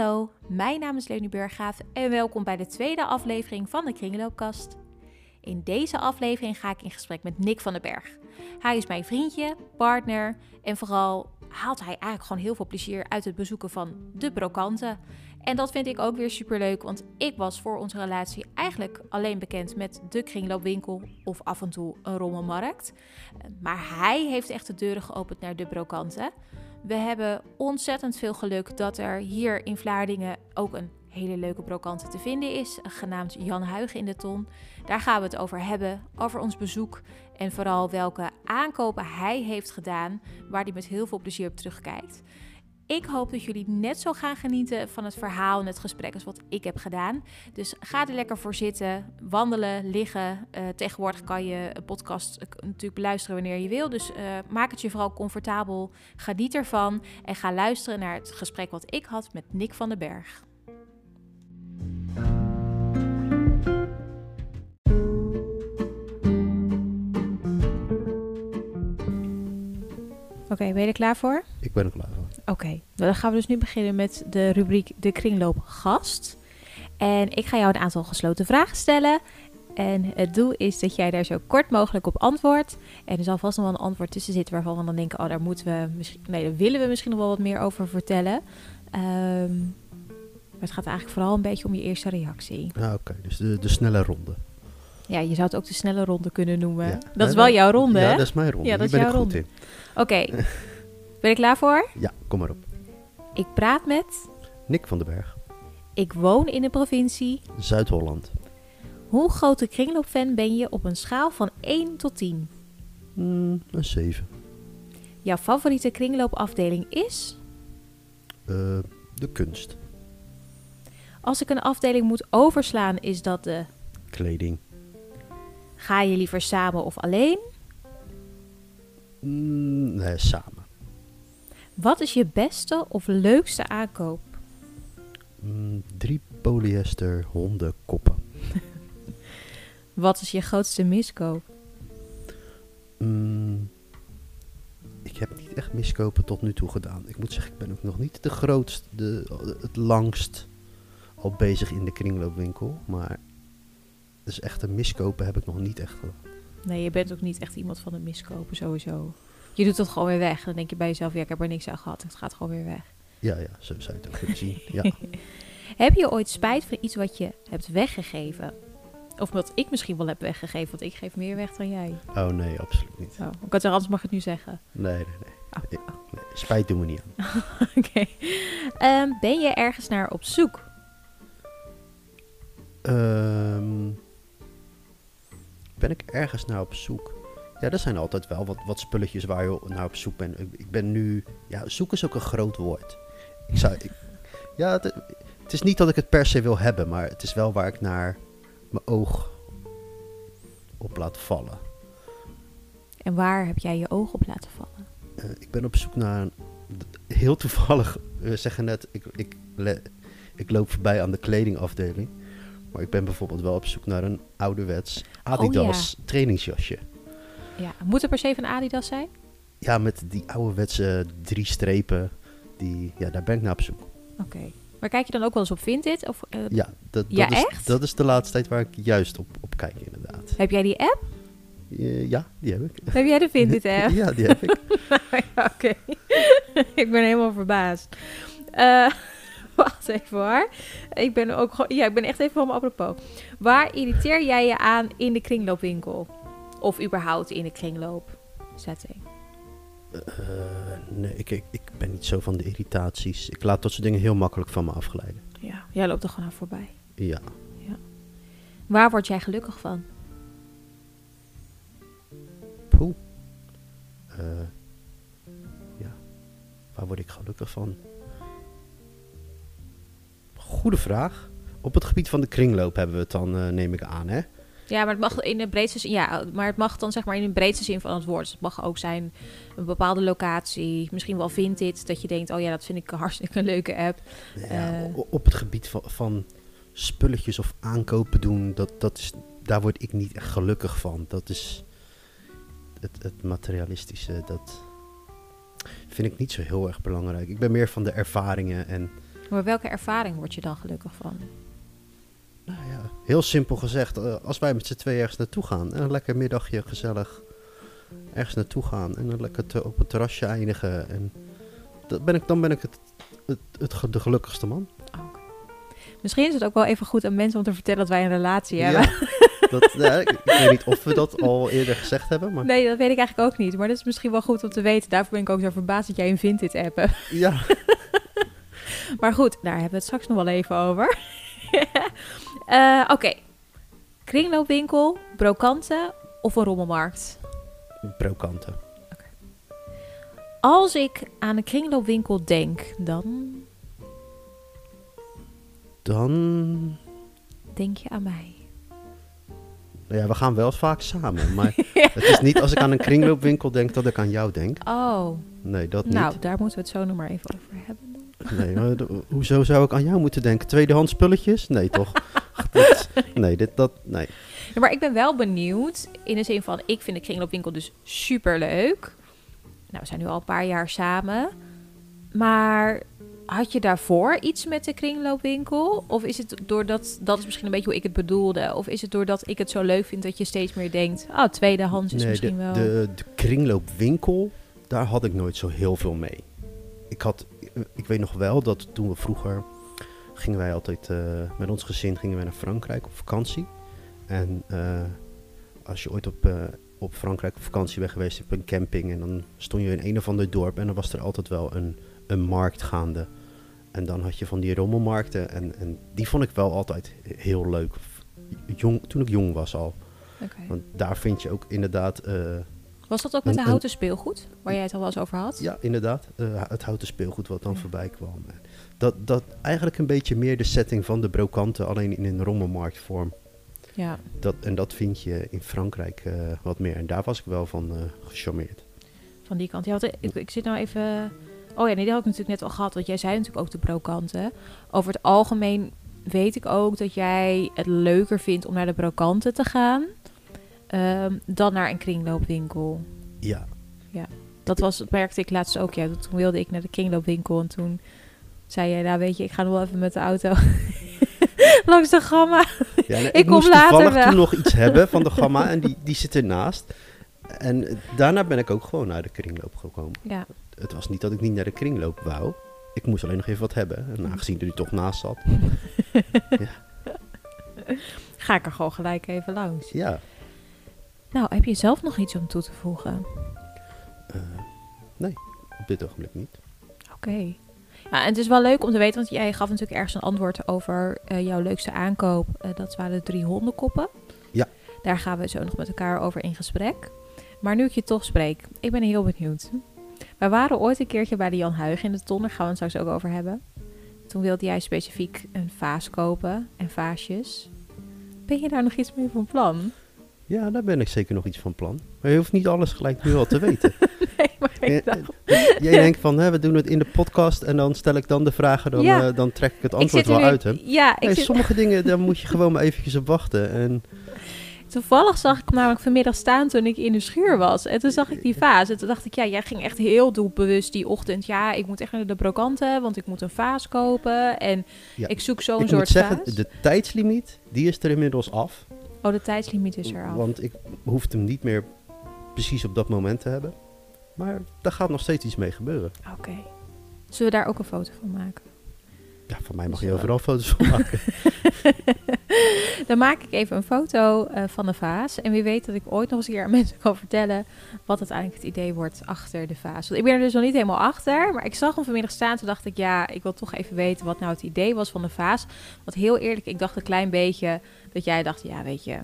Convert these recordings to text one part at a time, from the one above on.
Hallo, mijn naam is Leonie Burggraaf en welkom bij de tweede aflevering van de Kringloopkast. In deze aflevering ga ik in gesprek met Nick van den Berg. Hij is mijn vriendje, partner en vooral haalt hij eigenlijk gewoon heel veel plezier uit het bezoeken van de brokanten. En dat vind ik ook weer superleuk, want ik was voor onze relatie eigenlijk alleen bekend met de kringloopwinkel of af en toe een rommelmarkt. Maar hij heeft echt de deuren geopend naar de brokanten. We hebben ontzettend veel geluk dat er hier in Vlaardingen ook een hele leuke brokante te vinden is, genaamd Jan Huigen in de Ton. Daar gaan we het over hebben, over ons bezoek en vooral welke aankopen hij heeft gedaan, waar hij met heel veel plezier op terugkijkt. Ik hoop dat jullie net zo gaan genieten van het verhaal en het gesprek als wat ik heb gedaan. Dus ga er lekker voor zitten, wandelen, liggen. Uh, tegenwoordig kan je een podcast natuurlijk beluisteren wanneer je wil. Dus uh, maak het je vooral comfortabel. Geniet ervan en ga luisteren naar het gesprek wat ik had met Nick van den Berg. Oké, okay, ben je er klaar voor? Ik ben er klaar voor. Oké, okay, dan gaan we dus nu beginnen met de rubriek De Kringloop Gast. En ik ga jou een aantal gesloten vragen stellen. En het doel is dat jij daar zo kort mogelijk op antwoordt. En er zal vast nog wel een antwoord tussen zitten waarvan we dan denken: oh, daar moeten we misschien. Nee, daar willen we misschien nog wel wat meer over vertellen. Um, maar het gaat eigenlijk vooral een beetje om je eerste reactie. Ja, oké. Dus de, de snelle ronde. Ja, je zou het ook de snelle ronde kunnen noemen. Ja. Dat is wel jouw ronde, ja, hè? dat is mijn ronde. Ja, dat Hier is ben jouw ik goed ronde. Oké. Okay. ben je klaar voor? Ja, kom maar op. Ik praat met... Nick van den Berg. Ik woon in de provincie... Zuid-Holland. Hoe grote kringloopfan ben je op een schaal van 1 tot 10? Mm, een 7. Jouw favoriete kringloopafdeling is? Uh, de kunst. Als ik een afdeling moet overslaan, is dat de... Kleding. Ga je liever samen of alleen? Mm, nee, samen. Wat is je beste of leukste aankoop? Mm, drie polyester hondenkoppen. Wat is je grootste miskoop? Mm, ik heb niet echt miskopen tot nu toe gedaan. Ik moet zeggen, ik ben ook nog niet de grootste, de, het langst al bezig in de kringloopwinkel. Maar dus echt een miskopen heb ik nog niet echt gedaan. Nee, je bent ook niet echt iemand van de miskopen sowieso. Je doet het gewoon weer weg. Dan denk je bij jezelf, ja, ik heb er niks aan gehad. Het gaat gewoon weer weg. Ja, ja, zo zou je het ook kunnen zien. Ja. heb je ooit spijt van iets wat je hebt weggegeven? Of wat ik misschien wel heb weggegeven, want ik geef meer weg dan jij. Oh nee, absoluut niet. Oh, ik had er anders mag ik het nu zeggen. Nee, nee, nee. Oh, oh. nee spijt doen we niet aan. Oké. Okay. Um, ben je ergens naar op zoek? Um, ben ik ergens naar op zoek? Ja, er zijn altijd wel wat, wat spulletjes waar je naar op zoek bent. Ik, ben nu... Ja, zoek is ook een groot woord. Ik zou... Ik, ja, het, het, is niet dat ik het per se wil hebben, maar het is wel waar ik naar mijn oog op laat vallen. En waar heb jij je oog op laten vallen? Uh, ik ben op zoek naar een... Heel toevallig, we zeggen net, ik, ik, ik loop voorbij aan de kledingafdeling. Maar ik ben bijvoorbeeld wel op zoek naar een ouderwets Adidas oh, ja. trainingsjasje. Ja, moet er per se van Adidas zijn? Ja, met die ouderwetse drie strepen. Die, ja, daar ben ik naar op zoek. Oké. Okay. Maar kijk je dan ook wel eens op Vinted? Of, uh, ja, dat, dat, ja, is, echt? dat is de laatste tijd waar ik juist op, op kijk, inderdaad. Heb jij die app? Uh, ja, die heb ik. Heb jij de Vinted app? ja, die heb ik. nou, ja, Oké. ik ben helemaal verbaasd. Uh, Wacht even hoor. Ik ben ook gewoon. Ja, ik ben echt even van me apropos. Waar irriteer jij je aan in de kringloopwinkel? Of überhaupt in de kringloopsetting? Uh, nee, ik, ik, ik, ben niet zo van de irritaties. Ik laat dat soort dingen heel makkelijk van me afgeleiden. Ja, jij loopt er gewoon aan voorbij. Ja. ja. Waar word jij gelukkig van? Poeh. Uh, ja. Waar word ik gelukkig van? Goede vraag. Op het gebied van de kringloop hebben we het dan, uh, neem ik aan, hè? Ja, maar het mag in de breedste zin, ja, maar het mag dan zeg maar in de breedste zin van het woord. Dus het mag ook zijn een bepaalde locatie. Misschien wel vindt dit dat je denkt, oh ja, dat vind ik een hartstikke leuke app. Ja, uh, op het gebied van, van spulletjes of aankopen doen, dat, dat is, daar word ik niet echt gelukkig van. Dat is het, het materialistische, dat vind ik niet zo heel erg belangrijk. Ik ben meer van de ervaringen en Maar welke ervaring word je dan gelukkig van? Nou ja, heel simpel gezegd, eh, als wij met z'n twee ergens naartoe gaan en een lekker middagje gezellig ergens naartoe gaan en dan lekker te- op het terrasje eindigen. En dat ben ik, dan ben ik het, het, het, de gelukkigste man. Ook. Misschien is het ook wel even goed aan mensen om te vertellen dat wij een relatie hebben. Dat, ja, ik, ik weet niet of we dat al eerder gezegd hebben, maar Nee, dat weet ik eigenlijk ook niet. Maar dat is misschien wel goed om te weten. Daarvoor ben ik ook zo verbaasd dat jij een Vinted app hebt. ja. Maar goed, daar hebben we het straks nog wel even over. Eh, Oké. Kringloopwinkel, brokanten of een rommelmarkt? brokanten. Als ik aan een kringloopwinkel denk, dan Dan, denk je aan mij. nou ja, we gaan wel vaak samen, maar het is niet als ik aan een kringloopwinkel denk dat ik aan jou denk. Oh, Nee, dat niet. nou, daar moeten we het zo nog maar even over hebben. Nee, maar hoezo zou ik aan jou moeten denken? Tweedehands spulletjes? Nee, toch? Dat- nee, dit, dat, nee. Ja, maar ik ben wel benieuwd in de zin van, ik vind de kringloopwinkel dus super leuk. Nou, we zijn nu al een paar jaar samen. Maar had je daarvoor iets met de kringloopwinkel? Of is het doordat, dat is misschien een beetje hoe ik het bedoelde. Of is het doordat ik het zo leuk vind dat je steeds meer denkt, oh, tweedehands is nee, misschien de, wel... de, de kringloopwinkel, daar had ik nooit zo heel veel mee. Ik had, ik weet nog wel dat toen we vroeger gingen wij altijd eh, met ons gezin gingen wij naar Frankrijk op vakantie. En eh, als je ooit op, eh, op Frankrijk op vakantie bent geweest op een camping en dan stond je in een of ander dorp en dan was er altijd wel een, een markt gaande. En dan had je van die rommelmarkten en, en die vond ik wel altijd heel leuk. Jong, toen ik jong was al. Want daar vind je ook inderdaad, Was dat ook met de houten speelgoed, waar jij het al wel eens over had? ja, inderdaad, eh, het houten speelgoed wat dan voorbij kwam. Dat, dat eigenlijk een beetje meer de setting van de brokanten, alleen in een rommelmarktvorm. Ja. Dat, en dat vind je in Frankrijk eh, wat meer. En daar was ik wel van eh gecharmeerd. Van die kant. Ja, want ik, ik zit nou even. Oh ja, nee, die had ik natuurlijk net al gehad. Want jij zei natuurlijk ook de brokanten. Over het algemeen weet ik ook dat jij het leuker vindt om naar de brokanten te gaan. Ehm, dan naar een kringloopwinkel. Ja, Dat, was, dat merkte ik laatst ook. Ja, toen wilde ik naar de kringloopwinkel. En toen zei jij, nou weet je, ik ga nog wel even met de auto langs de gamma. ja en Ik kom moest later wel. toen nog iets hebben van de gamma en die, die zit ernaast. En eh, daarna ben ik ook gewoon naar de kringloop gekomen. Ja, Het was niet dat ik niet naar de kringloop wou. Ik moest alleen nog even wat hebben. En aangezien er nu toch naast zat. ga ik er gewoon gelijk even langs. Ja, Nou, heb je zelf nog iets om toe te voegen? eh, nee, op dit ogenblik niet. Oké. Ja, en het is wel leuk om te weten, want jij gaf natuurlijk ergens een antwoord over eh, jouw leukste aankoop. Eh, dat waren de drie hondenkoppen. Ja. Daar gaan we zo nog met elkaar over in gesprek. Maar nu ik je toch spreek, ik ben heel benieuwd. Wij waren ooit een keertje bij de Jan Huig in de ton, daar gaan we het straks ook over hebben. Toen wilde jij specifiek een vaas kopen en vaasjes. Ben je daar nog iets mee van plan? Ja, daar ben ik zeker nog iets van plan. Maar je hoeft niet alles gelijk nu al te weten. Nee, maar ik Ja, dacht... Jij denkt van, hè, we doen het in de podcast en dan stel ik dan de vragen, dan, Ja. eh, dan trek ik het antwoord wel nu- uit hem. Ja, ik Nee, zit... sommige dingen, daar moet je gewoon maar eventjes op wachten. En Toevallig zag ik namelijk vanmiddag staan toen ik in de schuur was. En toen zag ik die vaas. En toen dacht ik, ja, jij ging echt heel doelbewust die ochtend. Ja, ik moet echt naar de brokanten, want ik moet een vaas kopen. En Ja, ik zoek zo'n soort moet zeggen, vaas. de tijdslimiet, die is er inmiddels af. Oh, de tijdslimiet is er af. Want ik hoef hem niet meer precies op dat moment te hebben. Maar daar gaat nog steeds iets mee gebeuren. Oké. Zullen we daar ook een foto van maken? Ja, van mij mag je overal foto's van maken. Dan maak ik even een foto eh, van de vaas. En wie weet dat ik ooit nog eens een keer aan mensen kan vertellen wat het eigenlijk het idee wordt achter de vaas. Want ik ben er dus nog niet helemaal achter. Maar ik zag hem vanmiddag staan. Toen dacht ik, ja, ik wil toch even weten wat nou het idee was van de vaas. Want heel eerlijk, ik dacht een klein beetje dat jij dacht, ja, weet je.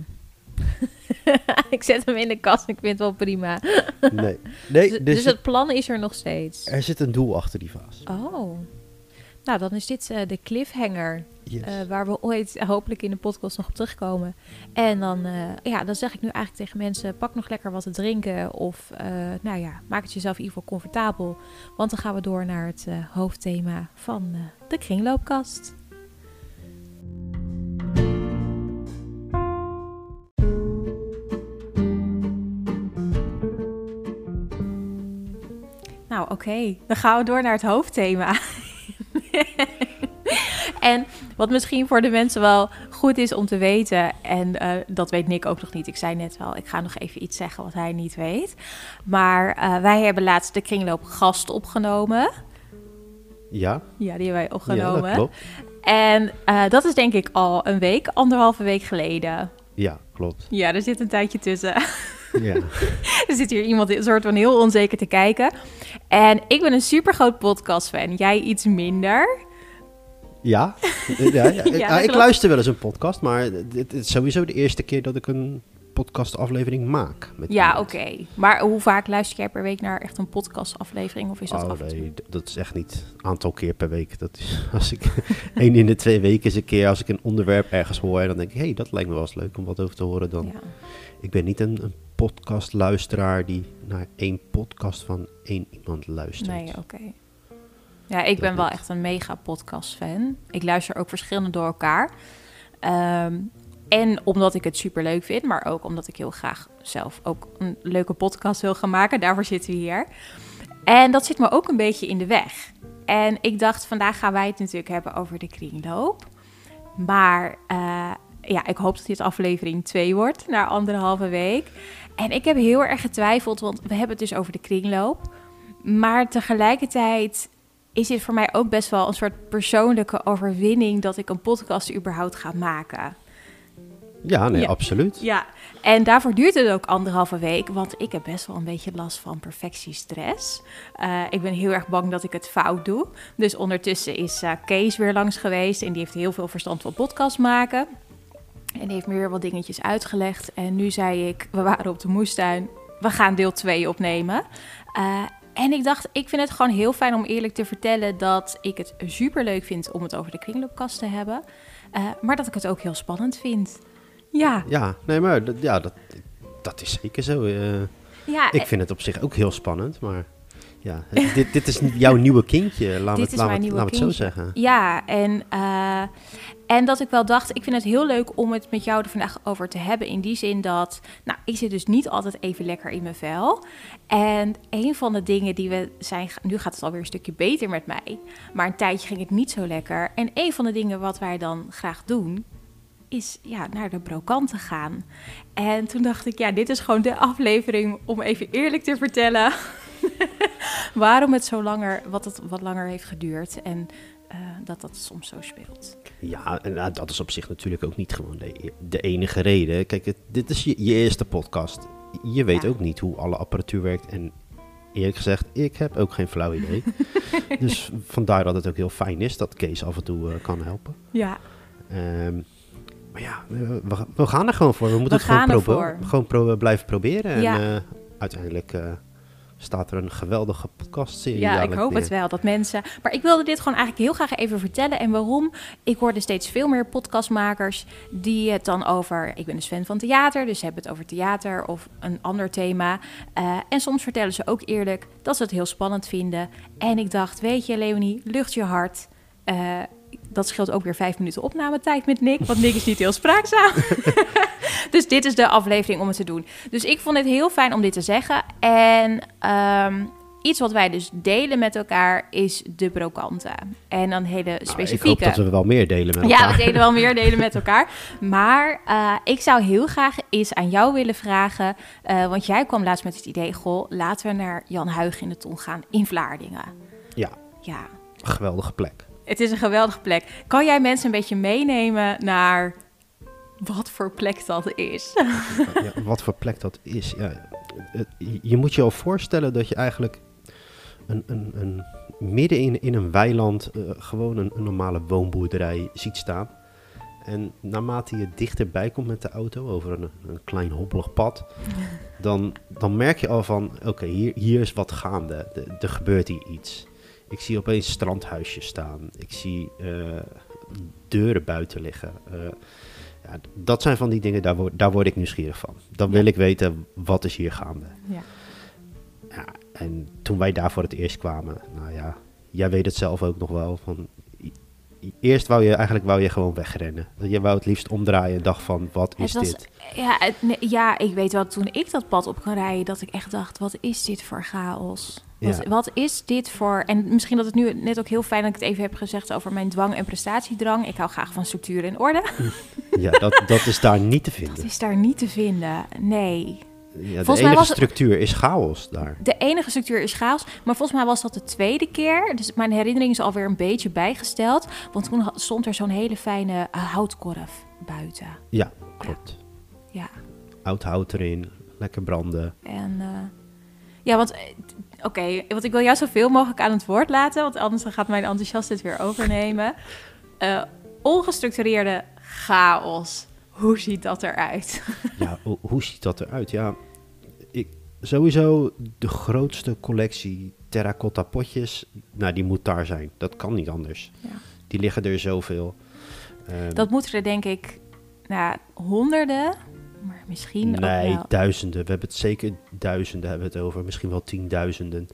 ik zet hem in de kast. Ik vind het wel prima. Nee, nee Dus, dus zit, het plan is er nog steeds. er zit een doel achter die vaas. Oh. Nou, dan is dit eh, de cliffhanger Yes. eh, waar we ooit hopelijk in de podcast nog op terugkomen. En dan, eh, ja, dan zeg ik nu eigenlijk tegen mensen: pak nog lekker wat te drinken. Of nou ja, maak het jezelf in ieder geval comfortabel. Want dan gaan we door naar het hoofdthema van de kringloopkast. Nou, oké. Dan gaan we door naar het hoofdthema. En wat misschien voor de mensen wel goed is om te weten, en eh, dat weet Nick ook nog niet. Ik zei net wel, ik ga nog even iets zeggen wat hij niet weet. Maar eh, wij hebben laatst de kringloop gast opgenomen. Ja, Ja, die hebben wij ja opgenomen. dat klopt. En eh, dat is denk ik al een week, anderhalve week geleden. Ja, klopt. Ja, er zit een tijdje tussen. Ja. er zit hier iemand een soort van heel onzeker te kijken. En ik ben een super groot podcast-fan. Jij iets minder. Ja, ja, ja. Ja, dat Ah, ik klopt. luister wel eens een podcast, maar dit is sowieso de eerste keer dat ik een podcastaflevering maak. Met Ja, oké. Maar hoe vaak luister jij per week naar echt een podcastaflevering? Of is dat Oh, af nee, dat is echt niet een aantal keer per week. Dat is als ik één in de twee weken is een keer als ik een onderwerp ergens hoor en dan denk ik, hé, hey, dat lijkt me wel eens leuk om wat over te horen. Dan, Ja. Ik ben niet een, een podcastluisteraar die naar één podcast van één iemand luistert. Nee, oké. Ja, ik ben wel echt een mega podcast-fan. Ik luister ook verschillende door elkaar. Ehm, en omdat ik het super leuk vind, maar ook omdat ik heel graag zelf ook een leuke podcast wil gaan maken. Daarvoor zitten we hier. En dat zit me ook een beetje in de weg. En ik dacht, vandaag gaan wij het natuurlijk hebben over de kringloop. Maar eh, ja, ik hoop dat dit aflevering 2 wordt, na anderhalve week. En ik heb heel erg getwijfeld, want we hebben het dus over de kringloop. Maar tegelijkertijd is dit voor mij ook best wel een soort persoonlijke overwinning dat ik een podcast überhaupt ga maken. Ja, nee, Ja. absoluut. Ja, en daarvoor duurt het ook anderhalve week, want ik heb best wel een beetje last van perfectiestress. Eh, ik ben heel erg bang dat ik het fout doe. Dus ondertussen is eh, Kees weer langs geweest en die heeft heel veel verstand van podcast maken. En die heeft me weer wat dingetjes uitgelegd. En nu zei ik, we waren op de moestuin, we gaan deel 2 opnemen. Eh, en ik dacht, ik vind het gewoon heel fijn om eerlijk te vertellen dat ik het super leuk vind om het over de kringloopkast te hebben. Eh, maar dat ik het ook heel spannend vind. Ja, Ja, nee, maar dat, ja, dat, dat is zeker zo. eh. ja ik vind het op zich ook heel spannend, maar ja, dit, dit is jouw nieuwe kindje, laat Dit het, is laat mijn het, nieuwe laat het zo zeggen. Ja, en, eh, en dat ik wel dacht, ik vind het heel leuk om het met jou er vandaag over te hebben. In die zin dat, nou, ik zit dus niet altijd even lekker in mijn vel. En een van de dingen die we zijn, nu gaat het alweer een stukje beter met mij. Maar een tijdje ging het niet zo lekker. En een van de dingen wat wij dan graag doen, is ja, naar de brokant te gaan. En toen dacht ik, ja, dit is gewoon de aflevering om even eerlijk te vertellen waarom het zo langer, wat het wat langer heeft geduurd en eh, dat dat soms zo speelt. Ja, en nou, dat is op zich natuurlijk ook niet gewoon de, de enige reden. Kijk, het, dit is je, je eerste podcast. Je weet Ja. ook niet hoe alle apparatuur werkt. En eerlijk gezegd, ik heb ook geen flauw idee. dus vandaar dat het ook heel fijn is dat Kees af en toe eh, kan helpen. Ja, Ehm, maar ja, we, gaan er gewoon voor. We moeten We het gewoon, ervoor. gewoon pro- blijven proberen. En Ja. eh, uiteindelijk staat er een geweldige podcastserie ja ik dadelijk hoop het wel dat mensen. Maar ik wilde dit gewoon eigenlijk heel graag even vertellen. En waarom? Ik hoorde steeds veel meer podcastmakers die het dan over. Ik ben dus fan van theater, dus ze hebben het over theater of een ander thema. Eh, en soms vertellen ze ook eerlijk dat ze het heel spannend vinden. En ik dacht, weet je, Leonie, lucht je hart. Eh, dat scheelt ook weer vijf minuten opnametijd met Nick, want Nick is niet heel spraakzaam. dus dit is de aflevering om het te doen. Dus ik vond het heel fijn om dit te zeggen. En ehm, iets wat wij dus delen met elkaar is de brokanten. En dan hele Nou, ik specifieke. hoop dat we wel meer delen met Ja, elkaar. we delen wel meer delen met elkaar. Maar eh, ik zou heel graag eens aan jou willen vragen. eh, want jij kwam laatst met het idee: Goh, laten we naar Jan Huig in de Ton gaan in Vlaardingen. Ja, Ja, geweldige plek. Het is een geweldige plek. Kan jij mensen een beetje meenemen naar wat voor plek dat is? ja, wat voor plek dat is. Ja, je- moet je al voorstellen dat je eigenlijk een, een, een, midden in, in een weiland eh, gewoon een, een normale woonboerderij ziet staan. En naarmate je dichterbij komt met de auto over een, een klein hobbelig pad, dan, dan merk je al van, oké, hier, hier is wat gaande. De- Er gebeurt hier iets. Ik zie opeens strandhuisjes staan. Ik zie eh, deuren buiten liggen. Eh, ja, dat zijn van die dingen, daar word, daar word ik nieuwsgierig van. Dan wil Ja. ik weten, wat is hier gaande? Ja. Ja, en toen wij daar voor het eerst kwamen, nou ja, jij weet het zelf ook nog wel, van, eerst wou je eigenlijk wou je gewoon wegrennen. Je wou het liefst omdraaien en dacht van, wat is was- dit? Ja, het- ja, ik weet wel, toen ik dat pad op kon rijden, dat ik echt dacht, wat is dit voor chaos? Wat, Ja. wat is dit voor... En misschien dat het nu net ook heel fijn dat ik het even heb gezegd over mijn dwang en prestatiedrang. Ik hou graag van structuur en orde. Ja, dat, dat is daar niet te Dat vinden. is daar niet te vinden, nee. Ja, de Volgens mij enige was het- structuur is chaos daar. De enige structuur is chaos, maar volgens mij was dat de tweede keer. Dus mijn herinnering is alweer een beetje bijgesteld. Want toen stond er zo'n hele fijne eh, houtkorf buiten. Ja, klopt. Ja, Oud hout erin, lekker branden. en... eh, ja, want... eh, Oké, want ik wil jou zoveel mogelijk aan het woord laten. Want anders gaat mijn enthousiast het weer overnemen. Eh, ongestructureerde chaos. Hoe ziet dat eruit? Ja, ho- hoe ziet dat eruit? Ja, ik, sowieso de grootste collectie terracotta potjes, nou die moet daar zijn. Dat kan niet anders. Ja. Die liggen er zoveel. Ehm, Dat moeten er denk ik nou, honderden, maar misschien nee, wel... duizenden. We hebben het zeker duizenden hebben het over. Misschien wel tienduizenden.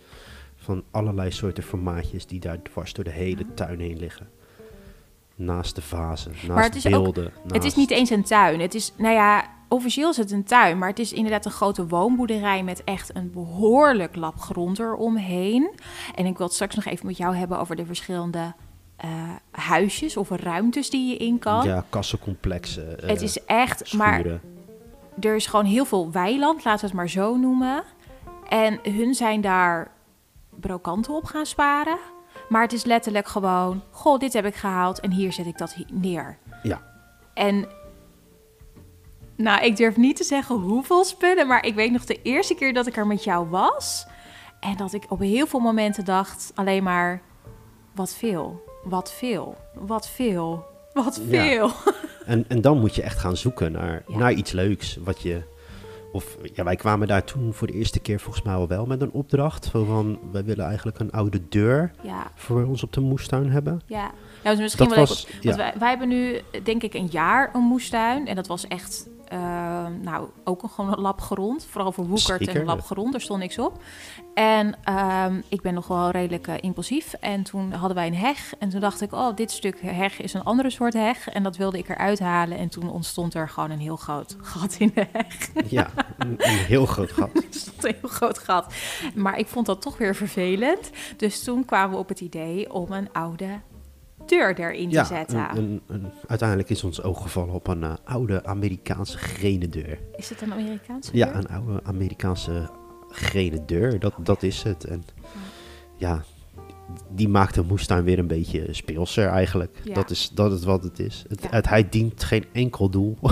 Van allerlei soorten formaatjes die daar dwars door de hele tuin heen liggen. Naast de vazen, naast het is ook- beelden. Het is niet eens een tuin. Het is, nou ja, officieel is het een tuin, maar het is inderdaad een grote woonboerderij met echt een behoorlijk lap grond eromheen. En ik wil het straks nog even met jou hebben over de verschillende eh, huisjes of ruimtes die je in kan. Ja, kassencomplexen. eh, het is echt, maar. Er is gewoon heel veel weiland, laten we het maar zo noemen. En hun zijn daar brokanten op gaan sparen. Maar het is letterlijk gewoon, goh, dit heb ik gehaald en hier zet ik dat neer. Ja. En nou, ik durf niet te zeggen hoeveel spullen, maar ik weet nog de eerste keer dat ik er met jou was. En dat ik op heel veel momenten dacht alleen maar, wat veel, wat veel, wat veel, wat Ja. En, en dan moet je echt gaan zoeken naar, Ja. naar iets leuks. Wat je. Of ja, wij kwamen daar toen voor de eerste keer volgens mij al wel met een opdracht. Van, wij willen eigenlijk een oude deur Ja, voor ons op de moestuin hebben. ja. Ja, dus misschien Dat wel was, even, ja, Want wij, wij hebben nu, denk ik, een jaar een moestuin. En dat was echt, eh, nou, ook een, gewoon een lap grond. Vooral voor woekert en een lap ja. grond, daar stond niks op. En ehm, ik ben nog wel redelijk eh, impulsief. En toen hadden wij een heg. En toen dacht ik, oh, dit stuk heg is een andere soort heg. En dat wilde ik eruit halen. En toen ontstond er gewoon een heel groot gat in de heg. ja een, een heel groot gat. Er stond een heel groot gat. Maar ik vond dat toch weer vervelend. Dus toen kwamen we op het idee om een oude deur erin te Ja, zetten. een, een, een- uiteindelijk is ons oog gevallen op een eh, oude Amerikaanse grenen deur. Is het een Amerikaanse Ja, deur? een oude Amerikaanse grenen deur. Dat, dat is het. En ja, die maakt de moestuin weer een beetje speelser eigenlijk. Ja. Dat, is, dat is wat het is. Het, Ja. het, hij dient geen enkel doel.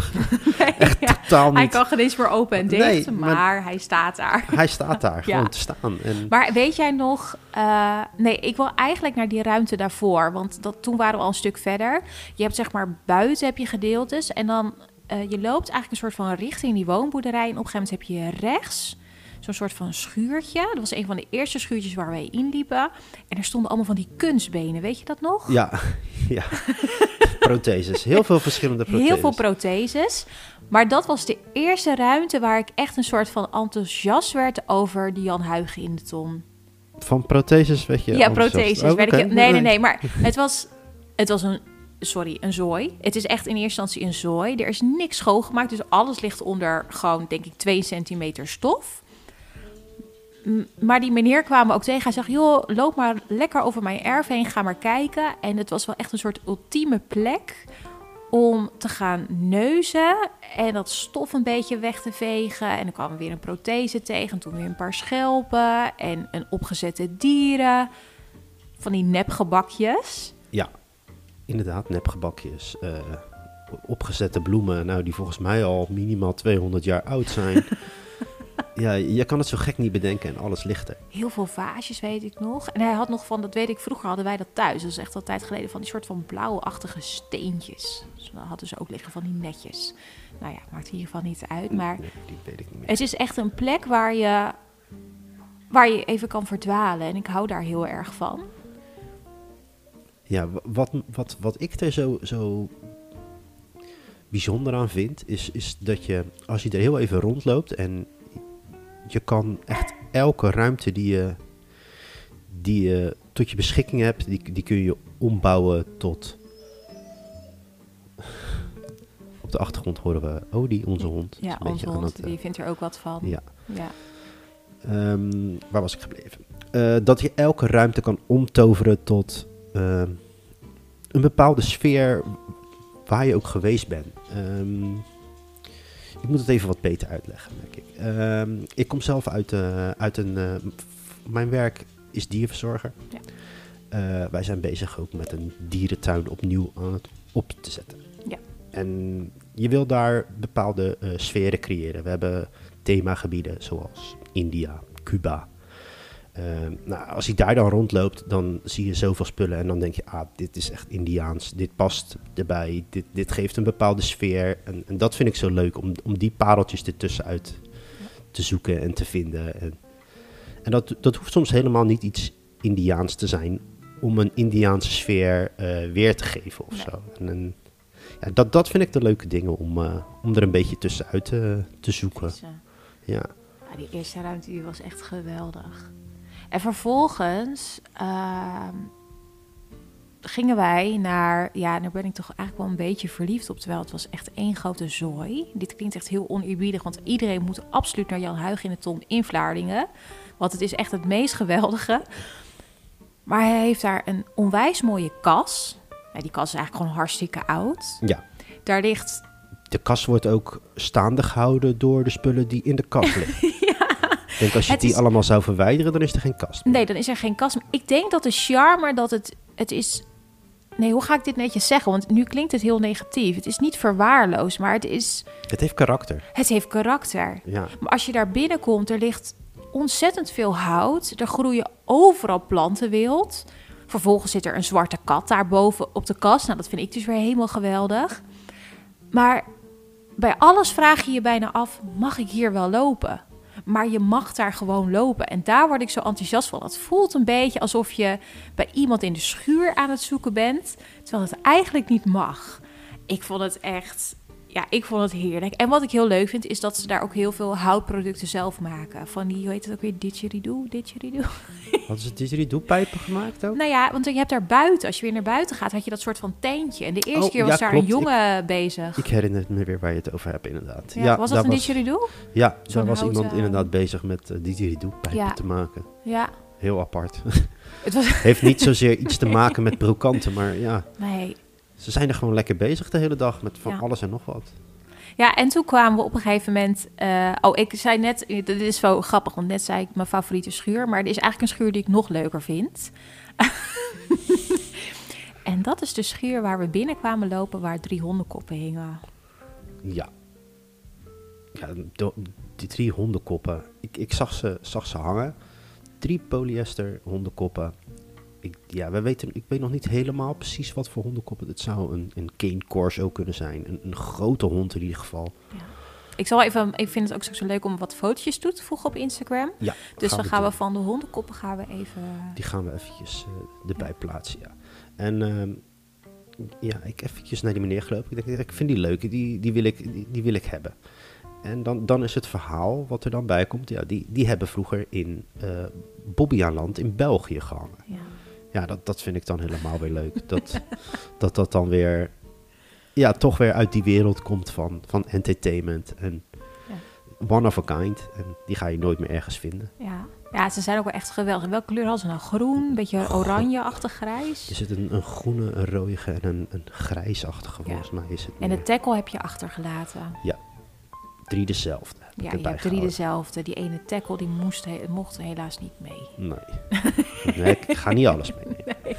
Nee, ja. Totaal Hij kan geen eens meer open en dicht, Nee, maar, maar- hij staat daar. Hij staat daar gewoon te staan. En Maar weet jij nog... eh, nee, ik wil eigenlijk naar die ruimte daarvoor. Want dat, toen waren we al een stuk verder. Je hebt zeg maar buiten heb je gedeeltes. En dan eh, je loopt eigenlijk een soort van richting die woonboerderij. En op een gegeven moment heb je rechts zo'n soort van schuurtje. Dat was een van de eerste schuurtjes waar wij inliepen. En er stonden allemaal van die kunstbenen. Weet je dat nog? ja, ja. protheses. Heel veel verschillende protheses. Heel veel protheses. Maar dat was de eerste ruimte waar ik echt een soort van enthousiast werd over die Jan Huigen in de ton. Van protheses weet je Ja, protheses. Oh, ik nee, nee, nee. Maar het was, het was een, sorry, een zooi. Het is echt in eerste instantie een zooi. Er is niks schoongemaakt, dus alles ligt onder gewoon, denk ik, 2 centimeter stof. Maar die meneer kwam me ook tegen. Hij zegt, joh, loop maar lekker over mijn erf heen. Ga maar kijken. En het was wel echt een soort ultieme plek om te gaan neuzen en dat stof een beetje weg te vegen. En dan kwam er weer een prothese tegen, en toen weer een paar schelpen en een opgezette dieren. Van die nepgebakjes. Ja, inderdaad, nepgebakjes. eh, opgezette bloemen, nou, die volgens mij al minimaal 200 jaar oud zijn. ja, je kan het zo gek niet bedenken en alles ligt er. Heel veel vaasjes, weet ik nog. En hij had nog van, dat weet ik, vroeger hadden wij dat thuis. Dat is echt al tijd geleden, van die soort van blauwachtige steentjes. Dus dan hadden ze ook liggen van die netjes. Nou ja, maakt in ieder geval niet uit. Maar Nee, die weet ik niet meer. Het is echt een plek waar je, waar je even kan verdwalen. En ik hou daar heel erg van. Ja, wa- wat, wat, wat ik er zo, zo bijzonder aan vind, is, is dat je, als je er heel even rondloopt en je kan echt elke ruimte die je, die je tot je beschikking hebt, die, die kun je ombouwen tot. Op de achtergrond horen we oh, Odie, onze hond. Ja, een onze hond, het, die eh, vindt er ook wat van. Ja. ja. Ehm, waar was ik gebleven? Eh, dat je elke ruimte kan omtoveren tot ehm, een bepaalde sfeer waar je ook geweest bent. Um, ik moet het even wat beter uitleggen, denk ik. Ehm, ik kom zelf uit, eh, uit een... eh, mijn werk is dierverzorger. Ja. Eh, wij zijn bezig ook met een dierentuin opnieuw aan het op te zetten. Ja. En je wil daar bepaalde sferen creëren. We hebben themagebieden zoals India, Cuba. Ehm, nou, als hij daar dan rondloopt, dan zie je zoveel spullen en dan denk je, ah, dit is echt Indiaans, dit past erbij, dit, dit geeft een bepaalde sfeer. En, en dat vind ik zo leuk, om, om die pareltjes ertussenuit te zoeken en te vinden. En, en dat, dat hoeft soms helemaal niet iets Indiaans te zijn, om een Indiaanse sfeer eh, weer te geven of Nee. zo. En, en ja, dat, dat vind ik de leuke dingen om, eh, om er een beetje tussenuit te, te zoeken. Eh, Ja. Ja, die eerste ruimte die was echt geweldig. En vervolgens ehm, gingen wij naar... Ja, daar ben ik toch eigenlijk wel een beetje verliefd op. Terwijl het was echt één grote zooi. Dit klinkt echt heel oneerbiedig. Want iedereen moet absoluut naar Jan Huig in de Tom in Vlaardingen. Want het is echt het meest geweldige. Maar hij heeft daar een onwijs mooie kas. Ja, die kas is eigenlijk gewoon hartstikke oud. Ja. Daar ligt De kast wordt ook staande gehouden door de spullen die in de kast liggen. Ik denk als je Het die is- allemaal zou verwijderen, dan is er geen kast meer. Nee, dan is er geen kast. meer. Ik denk dat de charme dat het, het is. Nee, hoe ga ik dit netjes zeggen? Want nu klinkt het heel negatief. Het is niet verwaarloosd, maar het is. Het heeft karakter. Het heeft karakter. Ja. Maar als je daar binnenkomt, er ligt ontzettend veel hout. Er groeien overal planten wild. Vervolgens zit er een zwarte kat daarboven op de kast. Nou, dat vind ik dus weer helemaal geweldig. Maar bij alles vraag je je bijna af: mag ik hier wel lopen? Maar je mag daar gewoon lopen. En daar word ik zo enthousiast van. Het voelt een beetje alsof je bij iemand in de schuur aan het zoeken bent. Terwijl het eigenlijk niet mag. Ik vond het echt. Ja, ik vond het heerlijk. En wat ik heel leuk vind, is dat ze daar ook heel veel houtproducten zelf maken. Van die, hoe heet het ook weer? Didgeridoo? Didgeridoo? Hadden ze didgeridoo-pijpen gemaakt ook? Nou ja, want je hebt daar buiten, als je weer naar buiten gaat, had je dat soort van tentje. En de eerste Oh, keer was ja, daar klopt. een jongen bezig. Ik herinner me weer waar je het over hebt, inderdaad. ja, was dat een didgeridoo? Ja, daar was houten- iemand inderdaad bezig met uh, didgeridoo-pijpen Ja. te maken. Ja. Heel apart. Het was... heeft niet zozeer iets te maken met brokanten, maar ja, Nee. Ze zijn er gewoon lekker bezig de hele dag met van Ja. alles en nog wat. Ja, en toen kwamen we op een gegeven moment... eh, oh, ik zei net... Dit is zo grappig, want net zei ik mijn favoriete schuur. Maar er is eigenlijk een schuur die ik nog leuker vind. en dat is de schuur waar we binnenkwamen lopen... waar drie hondenkoppen hingen. Ja. Ja, die drie hondenkoppen. Ik, ik zag, ze, zag ze hangen. Drie polyester hondenkoppen. Ik, ja, we weten, ik weet nog niet helemaal precies wat voor hondenkoppen. Het zou een, een cane corso kunnen zijn. Een, een grote hond in ieder geval. Ik zal even... Ik vind het ook zo leuk om wat fotootjes toe te voegen op Instagram. Ja, Dus dan gaan we van de hondenkoppen gaan we even... Die gaan we eventjes eh, erbij plaatsen, ja. En ehm, ja, ik eventjes naar die meneer gelopen. Ik denk, ik vind die leuk, die, die, wil, ik, die, die wil ik hebben. En dan, dan is het verhaal wat er dan bij komt. Ja, die, die hebben vroeger in eh Bobbejaanland in België gehangen. Ja. Ja, dat, dat vind ik dan helemaal weer leuk. Dat dat, dat dan weer, ja, toch weer uit die wereld komt van, van entertainment. En one of a kind. En die ga je nooit meer ergens vinden. Ja. ja, ze zijn ook wel echt geweldig. Welke kleur hadden ze nou? Groen, een beetje oranje-achtig Er grijs. zit een, een groene, een rode en een, een grijsachtige, Ja. volgens mij is het. En de tackle heb je achtergelaten. Drie dezelfde. heb Ja, je hebt drie dezelfde. Die ene tackle die moest, he- mocht helaas niet mee. Nee. nee, ik ga niet alles mee. nee.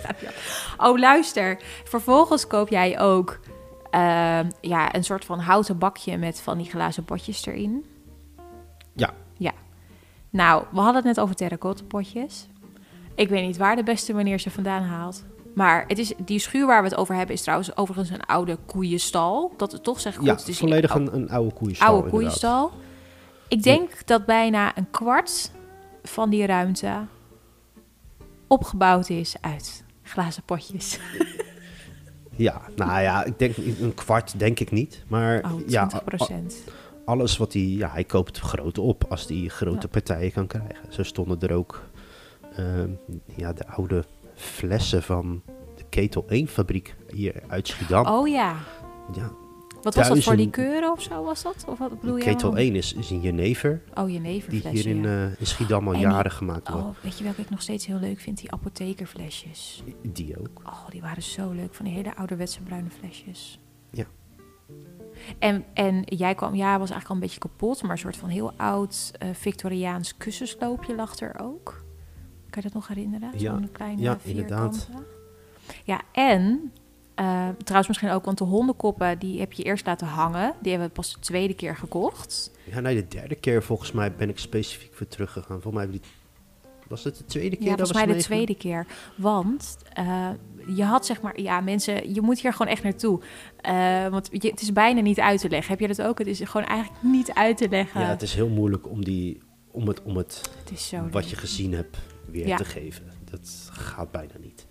Oh, luister. Vervolgens koop jij ook ehm, ja, een soort van houten bakje met van die glazen potjes erin. Ja. Ja. Nou, we hadden het net over terracotta potjes. Ik weet niet waar de beste meneer ze vandaan haalt. Maar het is, die schuur waar we het over hebben is trouwens overigens een oude koeienstal. Dat het toch zeg goed. Ja, het is volledig een oude koeienstal. oude inderdaad. koeienstal. Ik denk dat bijna een kwart van die ruimte opgebouwd is uit glazen potjes. Ja, nou ja, ik denk een kwart denk ik niet. Maar Oh, 20 ja, a- procent. alles wat hij, ja, hij koopt groot op als hij grote Ja. partijen kan krijgen. Zo stonden er ook ehm, ja, de oude flessen van de Ketel 1 fabriek hier uit Schiedam. Oh ja. Ja, Wat was dat voor liqueuren of zo was dat? Of wat bedoel je? Ketel 1 is, is een jenever, Oh, die jeneverflesje. hier in, ja. eh, in Schiedam al En die- jaren gemaakt wordt. Oh, weet je welke ik nog steeds heel leuk vind? Die apothekerflesjes. Die ook. Oh, die waren zo leuk. Van die hele ouderwetse bruine flesjes. Ja. En, en jij kwam, ja, was eigenlijk al een beetje kapot, maar een soort van heel oud eh, Victoriaans kussensloopje lag er ook. Kan je dat nog herinneren? Ja, Zo'n kleine ja, inderdaad. Ja, en eh, trouwens misschien ook, want de hondenkoppen die heb je eerst laten hangen. Die hebben we pas de tweede keer gekocht. Ja, nee, de derde keer volgens mij ben ik specifiek voor teruggegaan. Volgens mij. Was het de tweede keer? Ja, dat volgens mij de tweede keer. Want eh, je had zeg maar, ja mensen, je moet hier gewoon echt naartoe. Eh, want je, het is bijna niet uit te leggen. Heb je dat ook? Het is gewoon eigenlijk niet uit te leggen. Ja, het is heel moeilijk om, die, om, het, om het Het is zo wat je gezien hebt weer Ja. te geven. Dat gaat bijna niet.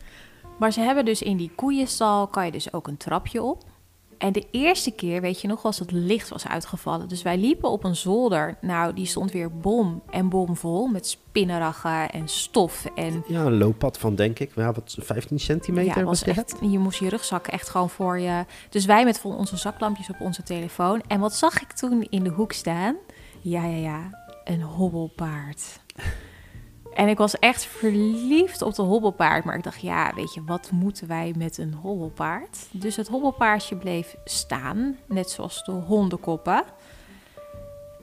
Maar ze hebben dus in die koeienstal, kan je dus ook een trapje op. En de eerste keer, weet je nog, was het licht was uitgevallen. Dus wij liepen op een zolder. Nou, die stond weer bom en bom vol met spinnenraggen en stof. En Ja, een looppad van denk ik, ja, wat, 15 centimeter ja, was echt, je moest je rugzak echt gewoon voor je. Dus wij met onze zaklampjes op onze telefoon. En wat zag ik toen in de hoek staan? Ja, ja, ja, een hobbelpaard. En ik was echt verliefd op de hobbelpaard. Maar ik dacht, ja, weet je, wat moeten wij met een hobbelpaard? Dus het hobbelpaardje bleef staan, net zoals de hondenkoppen.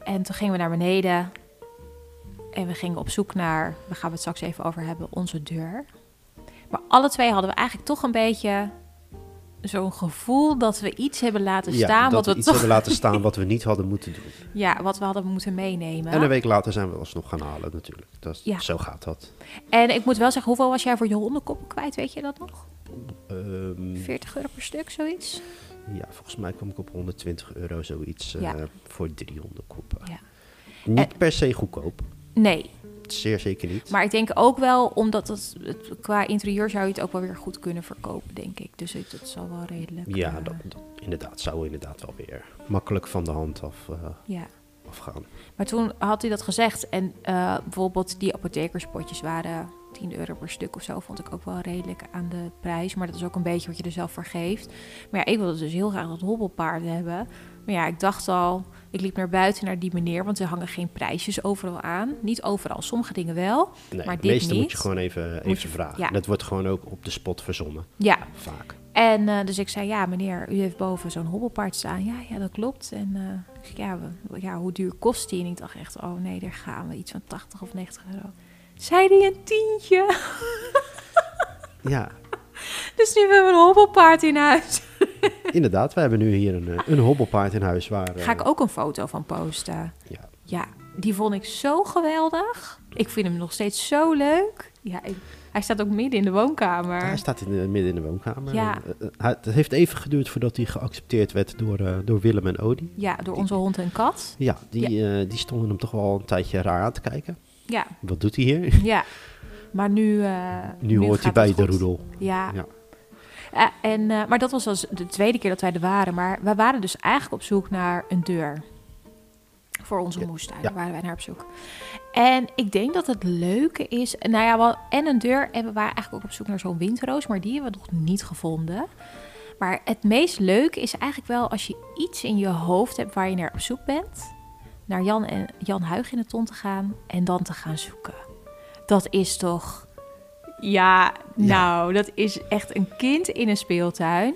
En toen gingen we naar beneden. En we gingen op zoek naar, daar gaan we het straks even over hebben, onze deur. Maar alle twee hadden we eigenlijk toch een beetje zo'n gevoel dat we iets hebben laten Ja, staan. dat wat we we iets toch, hebben laten staan wat we niet hadden moeten doen. ja, wat we hadden moeten meenemen. En een week later zijn we alsnog gaan halen natuurlijk. Dat, is- Ja. Zo gaat dat. En ik moet wel zeggen, hoeveel was jij voor je hondenkoppen kwijt? Weet je dat nog? Ehm, 40 euro per stuk, zoiets? ja, volgens mij kwam ik op 120 euro zoiets eh, voor 300 koppen. Ja. Niet per se goedkoop. Nee, Zeer zeker niet. maar ik denk ook wel, omdat het, het qua interieur zou je het ook wel weer goed kunnen verkopen, denk ik. Dus het, het zal wel redelijk. ja, dat, dat inderdaad zou inderdaad wel weer makkelijk van de hand af, eh, ja. afgaan. Maar toen had hij dat gezegd. En eh, bijvoorbeeld die apothekerspotjes waren 10 euro per stuk of zo. Vond ik ook wel redelijk aan de prijs. Maar dat is ook een beetje wat je er zelf voor geeft. Maar ja, ik wilde dus heel graag dat hobbelpaard hebben. Maar ja, ik dacht al... Ik liep naar buiten naar die meneer, want er hangen geen prijsjes overal aan. Niet overal, sommige dingen wel. Nee, Maar dit meeste moet je gewoon even, even je- vragen. ja. Dat wordt gewoon ook op de spot verzonnen, Ja, vaak. en eh, dus ik zei, ja meneer, u heeft boven zo'n hobbelpaard staan. Ja, ja, dat klopt. En eh, ik ja, we- ja, hoe duur kost die? En ik dacht echt, oh nee, daar gaan we. Iets van 80 of 90 euro. Zei die een tientje? Ja, Dus nu hebben we een hobbelpaard in huis. inderdaad. We hebben nu hier een, eh, een hobbelpaard in huis waar... Ga eh, ik ook een foto van posten. Ja, Ja, die vond ik zo geweldig. Ik vind hem nog steeds zo leuk. Ja, ik- hij staat ook midden in de woonkamer. hij staat in de, midden in de woonkamer. Ja. Eh, eh, het heeft even geduurd voordat hij geaccepteerd werd door, eh, door Willem en Odie. Ja, door onze hond en kat. Ja, die, eh, die stonden hem toch wel een tijdje raar aan te kijken. Ja, Wat doet hij hier? ja. Maar nu... eh, Nu, hoort hij bij de roedel. Ja. Ja. Eh, en, eh, maar dat was als de tweede keer dat wij er waren. Maar we waren dus eigenlijk op zoek naar een deur. Voor onze Ja, moestuin. ja. Waren wij naar op zoek. En ik denk dat het leuke is... Nou ja, wel, en een deur. En we waren eigenlijk ook op zoek naar zo'n windroos. Maar die hebben we nog niet gevonden. Maar het meest leuke is eigenlijk wel als je iets in je hoofd hebt waar je naar op zoek bent. Naar Jan, en, Jan Huig in de ton te gaan en dan te gaan zoeken. Dat is toch... Ja, nou, dat is echt een kind in een speeltuin.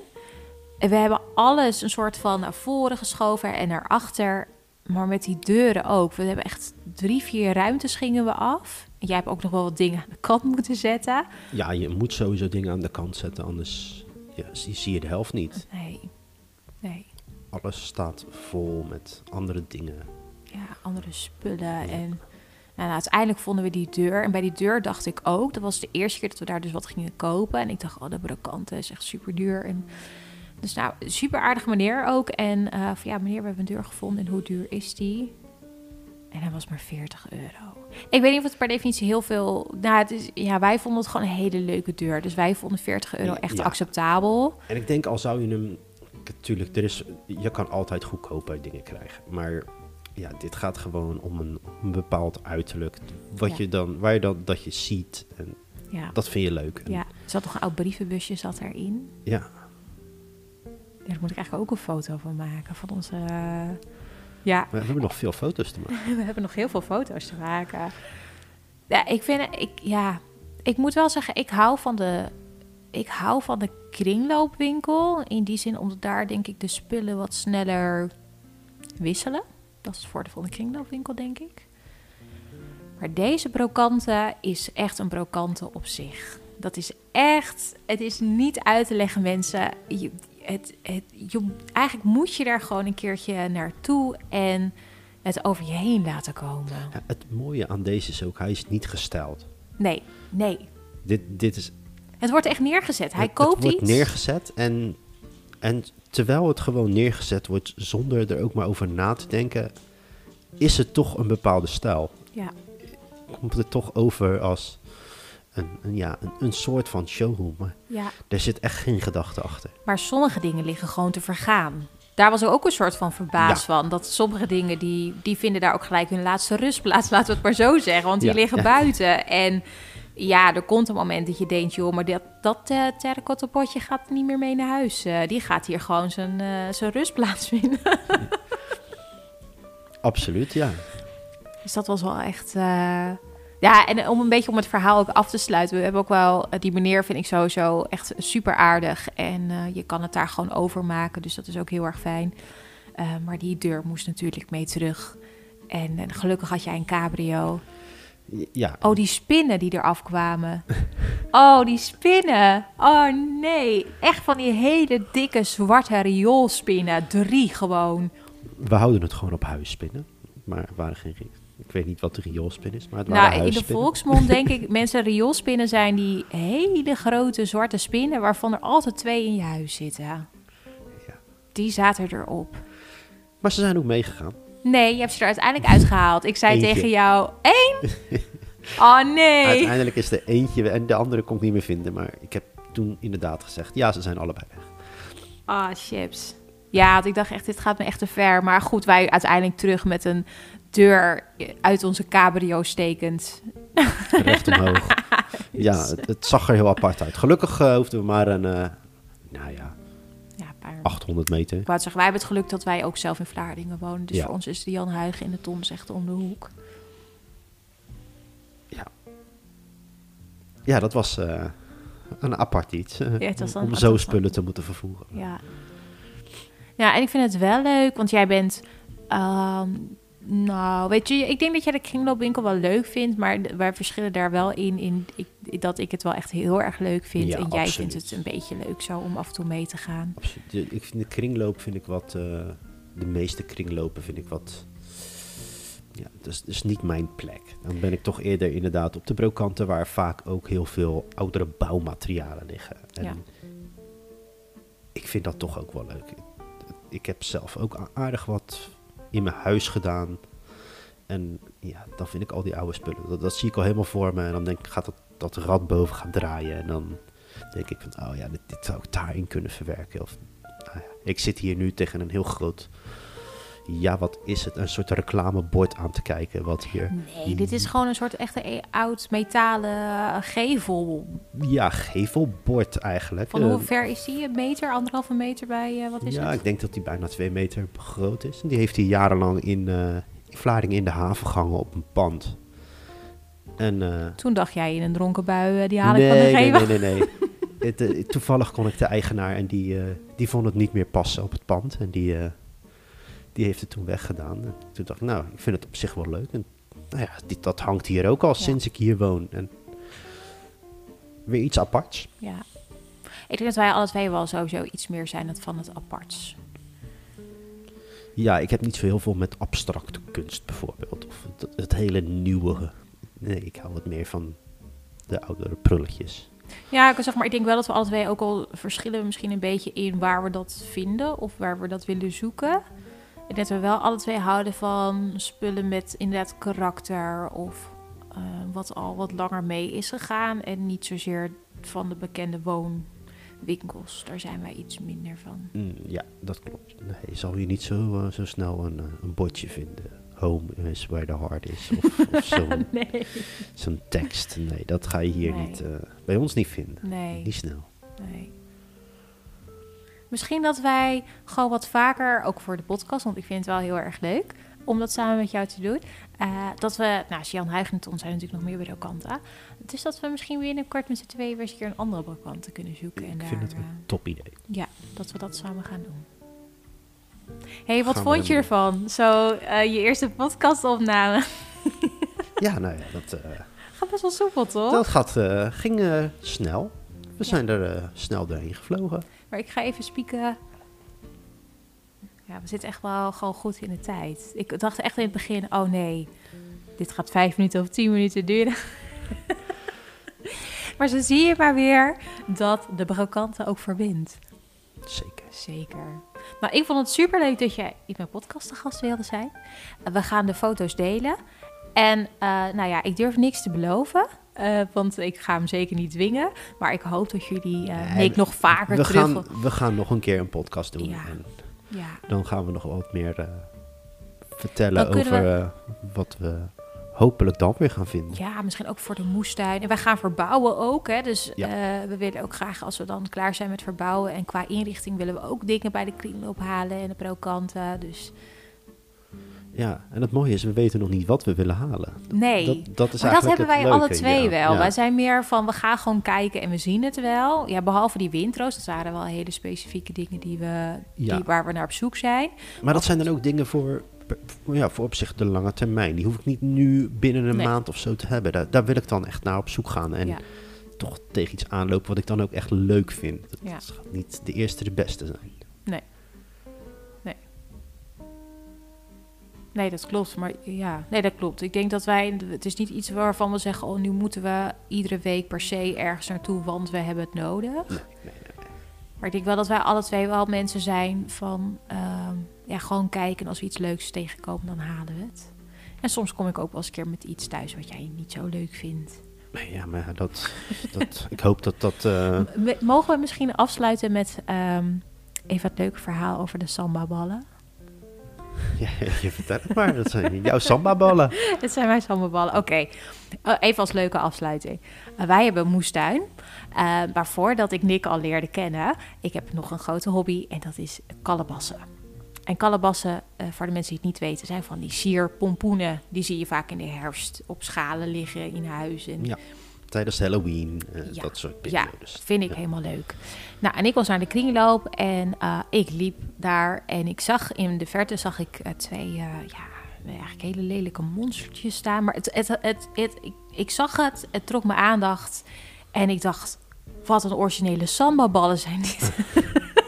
En we hebben alles een soort van naar voren geschoven en naar achter. Maar met die deuren ook. We hebben echt drie, vier ruimtes gingen we af. En jij hebt ook nog wel wat dingen aan de kant moeten zetten. Ja, je moet sowieso dingen aan de kant zetten, anders ja, zie, zie je de helft niet. Nee, nee. Alles staat vol met andere dingen. Ja, andere spullen. En nou, uiteindelijk vonden we die deur. En bij die deur dacht ik ook, dat was de eerste keer dat we daar dus wat gingen kopen. En ik dacht, oh, de brokante is echt super duur. En dus nou, super aardige meneer ook. En eh, van ja, meneer, we hebben een deur gevonden. En hoe duur is die? En hij was maar 40 euro. Ik weet niet of het per definitie heel veel... Nou, het is, ja, wij vonden het gewoon een hele leuke deur. Dus wij vonden 40 euro echt Ja. acceptabel. En ik denk al zou je hem... Natuurlijk, er is, je kan altijd goedkoper dingen krijgen. Maar ja, dit gaat gewoon om een, een bepaald uiterlijk. Wat Ja. je dan, waar je dan dat je ziet. En Ja, dat vind je leuk. En ja. er zat nog een oud brievenbusje zat erin. ja. daar moet ik eigenlijk ook een foto van maken van onze... eh, ja, We hebben nog veel foto's te maken. we hebben nog heel veel foto's te maken. Ja, ik vind, ik, ja, ik moet wel zeggen, ik hou van de, ik hou van de kringloopwinkel. In die zin, omdat daar denk ik de spullen wat sneller wisselen. Dat is van de kringloopwinkel, denk ik. Maar deze brokante is echt een brokante op zich. Dat is echt, het is niet uit te leggen, mensen. Je, het, het, je, eigenlijk moet je daar gewoon een keertje naartoe en het over je heen laten komen. Ja, het mooie aan deze is ook, hij is niet gestyled. Nee, nee. Dit, dit is, Het wordt echt neergezet. Hij het, koopt het wordt iets. neergezet en, en terwijl het gewoon neergezet wordt zonder er ook maar over na te denken, is het toch een bepaalde stijl. Ja, Komt het toch over als een, een, ja, een, een soort van showroom. Maar ja. er zit echt geen gedachte achter. Maar sommige dingen liggen gewoon te vergaan. Daar was er ook een soort van verbaas Ja. van. Dat sommige dingen, die, die vinden daar ook gelijk hun laatste rustplaats. Laten we het maar zo zeggen. Want die Ja, liggen buiten. En ja, er komt een moment dat je denkt... joh, maar dat, dat eh terracotta potje gaat niet meer mee naar huis. Eh, die gaat hier gewoon zijn, eh, zijn rustplaats vinden. Absoluut, ja. Dus dat was wel echt... Ja, en om een beetje om het verhaal ook af te sluiten. We hebben ook wel... Die meneer vind ik sowieso echt super aardig. En je kan het daar gewoon overmaken. Dus dat is ook heel erg fijn. Maar die deur moest natuurlijk mee terug. En, eh, gelukkig had jij een cabrio. Ja, Oh, die spinnen die eraf kwamen. Oh, die spinnen. Oh nee. Echt van die hele dikke zwarte rioolspinnen. Drie gewoon. we houden het gewoon op huisspinnen. Maar het waren geen... Ik weet niet wat de rioolspin is, maar het Nou, waren in de volksmond denk ik, mensen rioolspinnen zijn die hele grote zwarte spinnen... waarvan er altijd twee in je huis zitten. Ja. Die zaten erop. Maar ze zijn ook meegegaan. Nee, je hebt ze er uiteindelijk uitgehaald. Ik zei Eentje. tegen jou, één? Oh nee. Uiteindelijk is er eentje en de andere kon ik niet meer vinden. Maar ik heb toen inderdaad gezegd, ja, ze zijn allebei weg. Ah, chips. Ja, want ik dacht echt, dit gaat me echt te ver. Maar goed, wij uiteindelijk terug met een deur uit onze cabrio stekend. Recht omhoog. ja, het, het zag er heel apart uit. Gelukkig eh, hoefden we maar een, eh, nou ja, paar. 800 meter. Ik zeggen, wij hebben het geluk dat wij ook zelf in Vlaardingen wonen. Dus Ja. voor ons is de Jan Huigen in de Tons echt om de hoek. Ja, dat was eh, een apart iets. eh, Ja, het om om zo spullen te moeten vervoeren. Ja. Ja, en ik vind het wel leuk, want jij bent... ehm, nou, weet je, ik denk dat jij de kringloopwinkel wel leuk vindt, maar wij verschillen daar wel in, in ik, dat ik het wel echt heel erg leuk vind. Ja, en jij absoluut. vindt het een beetje leuk zo om af en toe mee te gaan. Absoluut. Ik vind de kringloop vind ik wat. eh, de meeste kringlopen vind ik wat. Ja, dat is, dat is niet mijn plek. Dan ben ik toch eerder inderdaad op de brokanten waar vaak ook heel veel oudere bouwmaterialen liggen. En Ja. ik vind dat toch ook wel leuk. Ik heb zelf ook aardig wat in mijn huis gedaan. En ja, dan vind ik al die oude spullen. Dat, zie ik al helemaal voor me. En dan denk ik, gaat dat, dat rad boven gaan draaien. En dan denk ik van, oh ja, dit, dit zou ik daarin kunnen verwerken. Of, nou ja, ik zit hier nu tegen een heel groot, ja, wat is het? Een soort reclamebord aan te kijken. Wat hier, Nee, dit is gewoon een soort echte e- oud metalen gevel. ja, gevelbord eigenlijk. Van Eh, hoe ver is die? Een meter, anderhalve meter bij, eh, wat is ja, het? ik denk dat die bijna twee meter groot is. En die heeft hij jarenlang in, eh in Vlaardingen in de haven gehangen op een pand. En, eh, Toen dacht jij in een dronken bui, eh, die haal ik nee, van de nee, gevel. nee, nee, nee. Het, eh, toevallig kon ik de eigenaar en die, eh, die vond het niet meer passen op het pand. En die, eh, die heeft het toen weggedaan. En toen dacht ik, nou, ik vind het op zich wel leuk. En nou ja, dit, dat hangt hier ook al sinds ik hier woon. En weer iets aparts. Ja. Ik denk dat wij alle twee wel sowieso iets meer zijn het van het aparts. Ja, ik heb niet zo heel veel met abstracte kunst bijvoorbeeld. Of het, het hele nieuwe. Nee, ik hou wat meer van de oudere prulletjes. Ja, ik zeg maar, ik denk wel dat we alle twee ook al verschillen misschien een beetje in waar we dat vinden of waar we dat willen zoeken. Dat we wel alle twee houden van spullen met inderdaad karakter of eh, wat al wat langer mee is gegaan. En niet zozeer van de bekende woonwinkels. Daar zijn wij iets minder van. Mm, ja, dat klopt. Nee, je zal hier niet zo, eh, zo snel een, eh, een bordje vinden. Home is where the heart is. Of, of zo'n Nee. tekst. Nee, dat ga je hier Nee. niet, bij ons niet vinden. Nee. Niet snel. Nee. Misschien dat wij gewoon wat vaker, ook voor de podcast, want ik vind het wel heel erg leuk om dat samen met jou te doen. eh, dat we, nou, Jan Huig en Ton zijn natuurlijk nog meer brokanta. Dus dat we misschien binnenkort met z'n tweeën weer eens een keer een andere brokante kunnen zoeken. En Ik daar, vind het eh, een top idee. ja, dat we dat samen gaan doen. hey, wat Gaan vond je ervan? Zo, eh, je eerste podcastopname. Ja, nou ja, dat, eh, Gaat best wel soepel, toch? dat gaat, eh, ging eh, snel. We zijn er eh, snel doorheen gevlogen. Maar ik ga even spieken. Ja, we zitten echt wel gewoon goed in de tijd. Ik dacht echt in het begin, oh nee, dit gaat vijf minuten of tien minuten duren. maar zo zie je maar weer dat de brokante ook verbindt. Zeker. Zeker. Maar ik vond het super leuk dat jij in mijn podcast te gast wilde zijn. We gaan de foto's delen. En uh, nou ja, ik durf niks te beloven. Uh, want ik ga hem zeker niet dwingen. Maar ik hoop dat jullie uh, Nee, nog vaker we terug... Gaan, we gaan nog een keer een podcast doen. Ja. En Ja, dan gaan we nog wat meer eh, vertellen Dan over we- eh, wat we hopelijk dan weer gaan vinden. ja, misschien ook voor de moestuin. En wij gaan verbouwen ook. Hè? Dus Ja. eh, we willen ook graag, als we dan klaar zijn met verbouwen... en qua inrichting willen we ook dingen bij de kringloop halen... en de brokanten. Dus Ja, en het mooie is, we weten nog niet wat we willen halen. nee. Dat, dat is Maar dat hebben wij alle twee ja. wel. Ja. Wij zijn meer van, we gaan gewoon kijken en we zien het wel. Ja, behalve die windroos, dat waren wel hele specifieke dingen die we, Ja. die, waar we naar op zoek zijn. Maar dat zijn dan ook dingen voor, voor- ja, voor op zich de lange termijn. Die hoef ik niet nu binnen een Nee. maand of zo te hebben. Daar, daar wil ik dan echt naar op zoek gaan. En toch tegen iets aanlopen wat ik dan ook echt leuk vind. Het gaat niet de eerste de beste zijn. Nee, dat klopt. Maar ja, nee, dat klopt. Ik denk dat wij, het is niet iets waarvan we zeggen, oh, nu moeten we iedere week per se ergens naartoe, want we hebben het nodig. Nee, nee, nee. Maar ik denk wel dat wij alle twee wel mensen zijn van, ehm, ja, gewoon kijken. En als we iets leuks tegenkomen, dan halen we het. En soms kom ik ook wel eens een keer met iets thuis wat jij niet zo leuk vindt. Nee, ja, maar dat, dat, ik hoop dat dat... eh, Mogen we misschien afsluiten met ehm, even het leuke verhaal over de samba-ballen? Ja, je vertelt het maar. Dat zijn jouw samba-ballen. Dit zijn mijn samba-ballen. Oké, Eh, even als leuke afsluiting. Eh, wij hebben een moestuin, eh waarvoor dat ik Nick al leerde kennen. Ik heb nog een grote hobby en dat is kalebassen. En kalebassen, eh, voor de mensen die het niet weten, zijn van die sierpompoenen. Die zie je vaak in de herfst op schalen liggen in huis. En Ja, tijdens Halloween, eh, Ja. dat soort Ja, periodes. vind ik Ja. helemaal leuk. Nou, en ik was naar de kringloop en eh, ik liep daar en ik zag in de verte zag ik eh, twee, ja, eigenlijk hele lelijke monstertjes staan. Maar het, het, het, het, ik, ik zag het, het trok mijn aandacht en ik dacht, wat een originele samba-ballen zijn dit.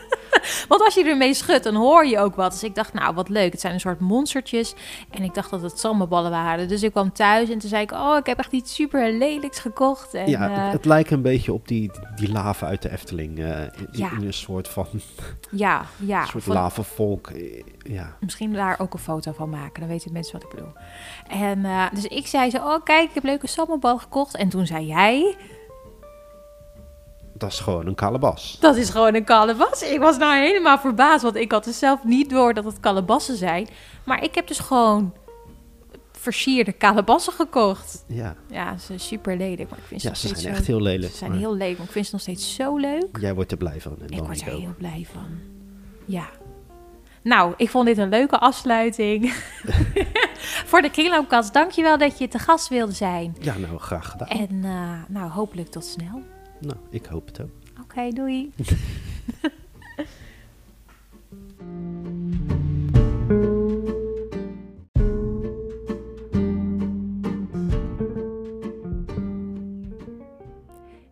Want als je ermee schudt, dan hoor je ook wat. Dus ik dacht, nou, wat leuk. Het zijn een soort monstertjes. En ik dacht dat het samba-ballen waren. Dus ik kwam thuis en toen zei ik, oh, ik heb echt iets super lelijks gekocht. En, ja, eh, het, het lijkt een beetje op die, die lava uit de Efteling. eh, in, Ja. in een soort van ja, ja. een soort van- lavavolk. eh, Ja, Misschien daar ook een foto van maken. Dan weten mensen wat ik bedoel. En eh, dus ik zei zo, oh kijk, ik heb leuke sambal gekocht. En toen zei jij, dat is gewoon een kalebas. dat is gewoon een kalebas. Ik was nou helemaal verbaasd, want ik had dus zelf niet door dat het kalebassen zijn. Maar ik heb dus gewoon versierde kalebassen gekocht. Ja, Ja, ze zijn super lelijk, maar ik vind ze ja ze zijn echt heel lelijk. Ze zijn maar heel lelijk, maar ik vind ze nog steeds zo leuk. Jij wordt er blij van. En Ik word ik er ook. heel blij van. Ja. Nou, ik vond dit een leuke afsluiting. Voor de Kringloopkast, dankjewel dat je te gast wilde zijn. Ja, nou, graag gedaan. En eh, nou, hopelijk tot snel. Nou, ik hoop het ook. Oké, doei.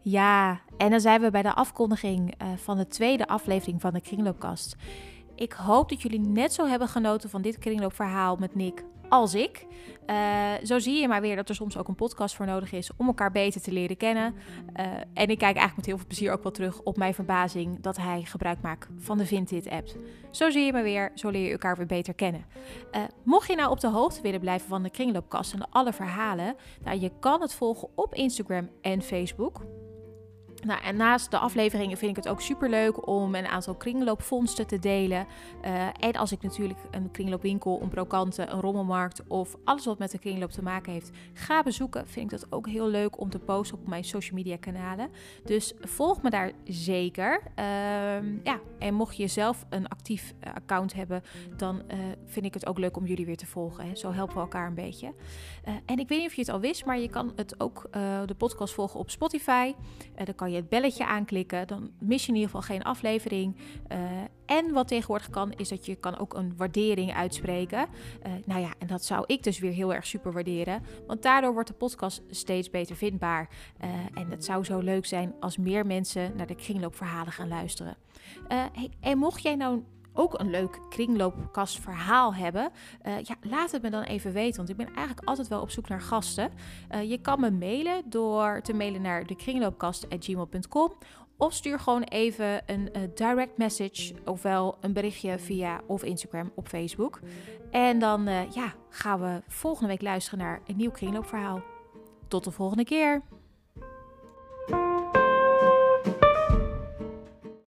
Ja, en dan zijn we bij de afkondiging eh, van de tweede aflevering van de Kringloopkast. Ik hoop dat jullie net zo hebben genoten van dit kringloopverhaal met Nick als ik. Eh, zo zie je maar weer dat er soms ook een podcast voor nodig is om elkaar beter te leren kennen. Eh, en ik kijk eigenlijk met heel veel plezier ook wel terug op mijn verbazing dat hij gebruik maakt van de Vinted-app. Zo zie je maar weer, zo leer je elkaar weer beter kennen. Eh, mocht je nou op de hoogte willen blijven van de Kringloopkast en alle verhalen, nou, je kan het volgen op Instagram en Facebook. Nou, en naast de afleveringen vind ik het ook super leuk om een aantal kringloopvondsten te delen. Uh, en als ik natuurlijk een kringloopwinkel, een brokante, een rommelmarkt of alles wat met de kringloop te maken heeft ga bezoeken, vind ik dat ook heel leuk om te posten op mijn social media kanalen. Dus volg me daar zeker. Uh, ja, en mocht je zelf een actief eh, account hebben, dan uh, vind ik het ook leuk om jullie weer te volgen. Hè. Zo helpen we elkaar een beetje. en ik weet niet of je het al wist, maar je kan het ook de podcast volgen op Spotify. dan kan je het belletje aanklikken. Dan mis je in ieder geval geen aflevering. Uh, en wat tegenwoordig kan, is dat je kan ook een waardering uitspreken. Uh, nou ja, en dat zou ik dus weer heel erg super waarderen. Want daardoor wordt de podcast steeds beter vindbaar. Uh, en het zou zo leuk zijn als meer mensen naar de kringloopverhalen gaan luisteren. En mocht jij nou ook een leuk kringloopkastverhaal hebben, uh, ja, laat het me dan even weten. Want ik ben eigenlijk altijd wel op zoek naar gasten. Uh, je kan me mailen door te mailen naar de kringloopkast.gmail.com of stuur gewoon even een uh, direct message, ofwel een berichtje via of Instagram of Facebook. En dan ja, gaan we volgende week luisteren naar een nieuw kringloopverhaal. Tot de volgende keer!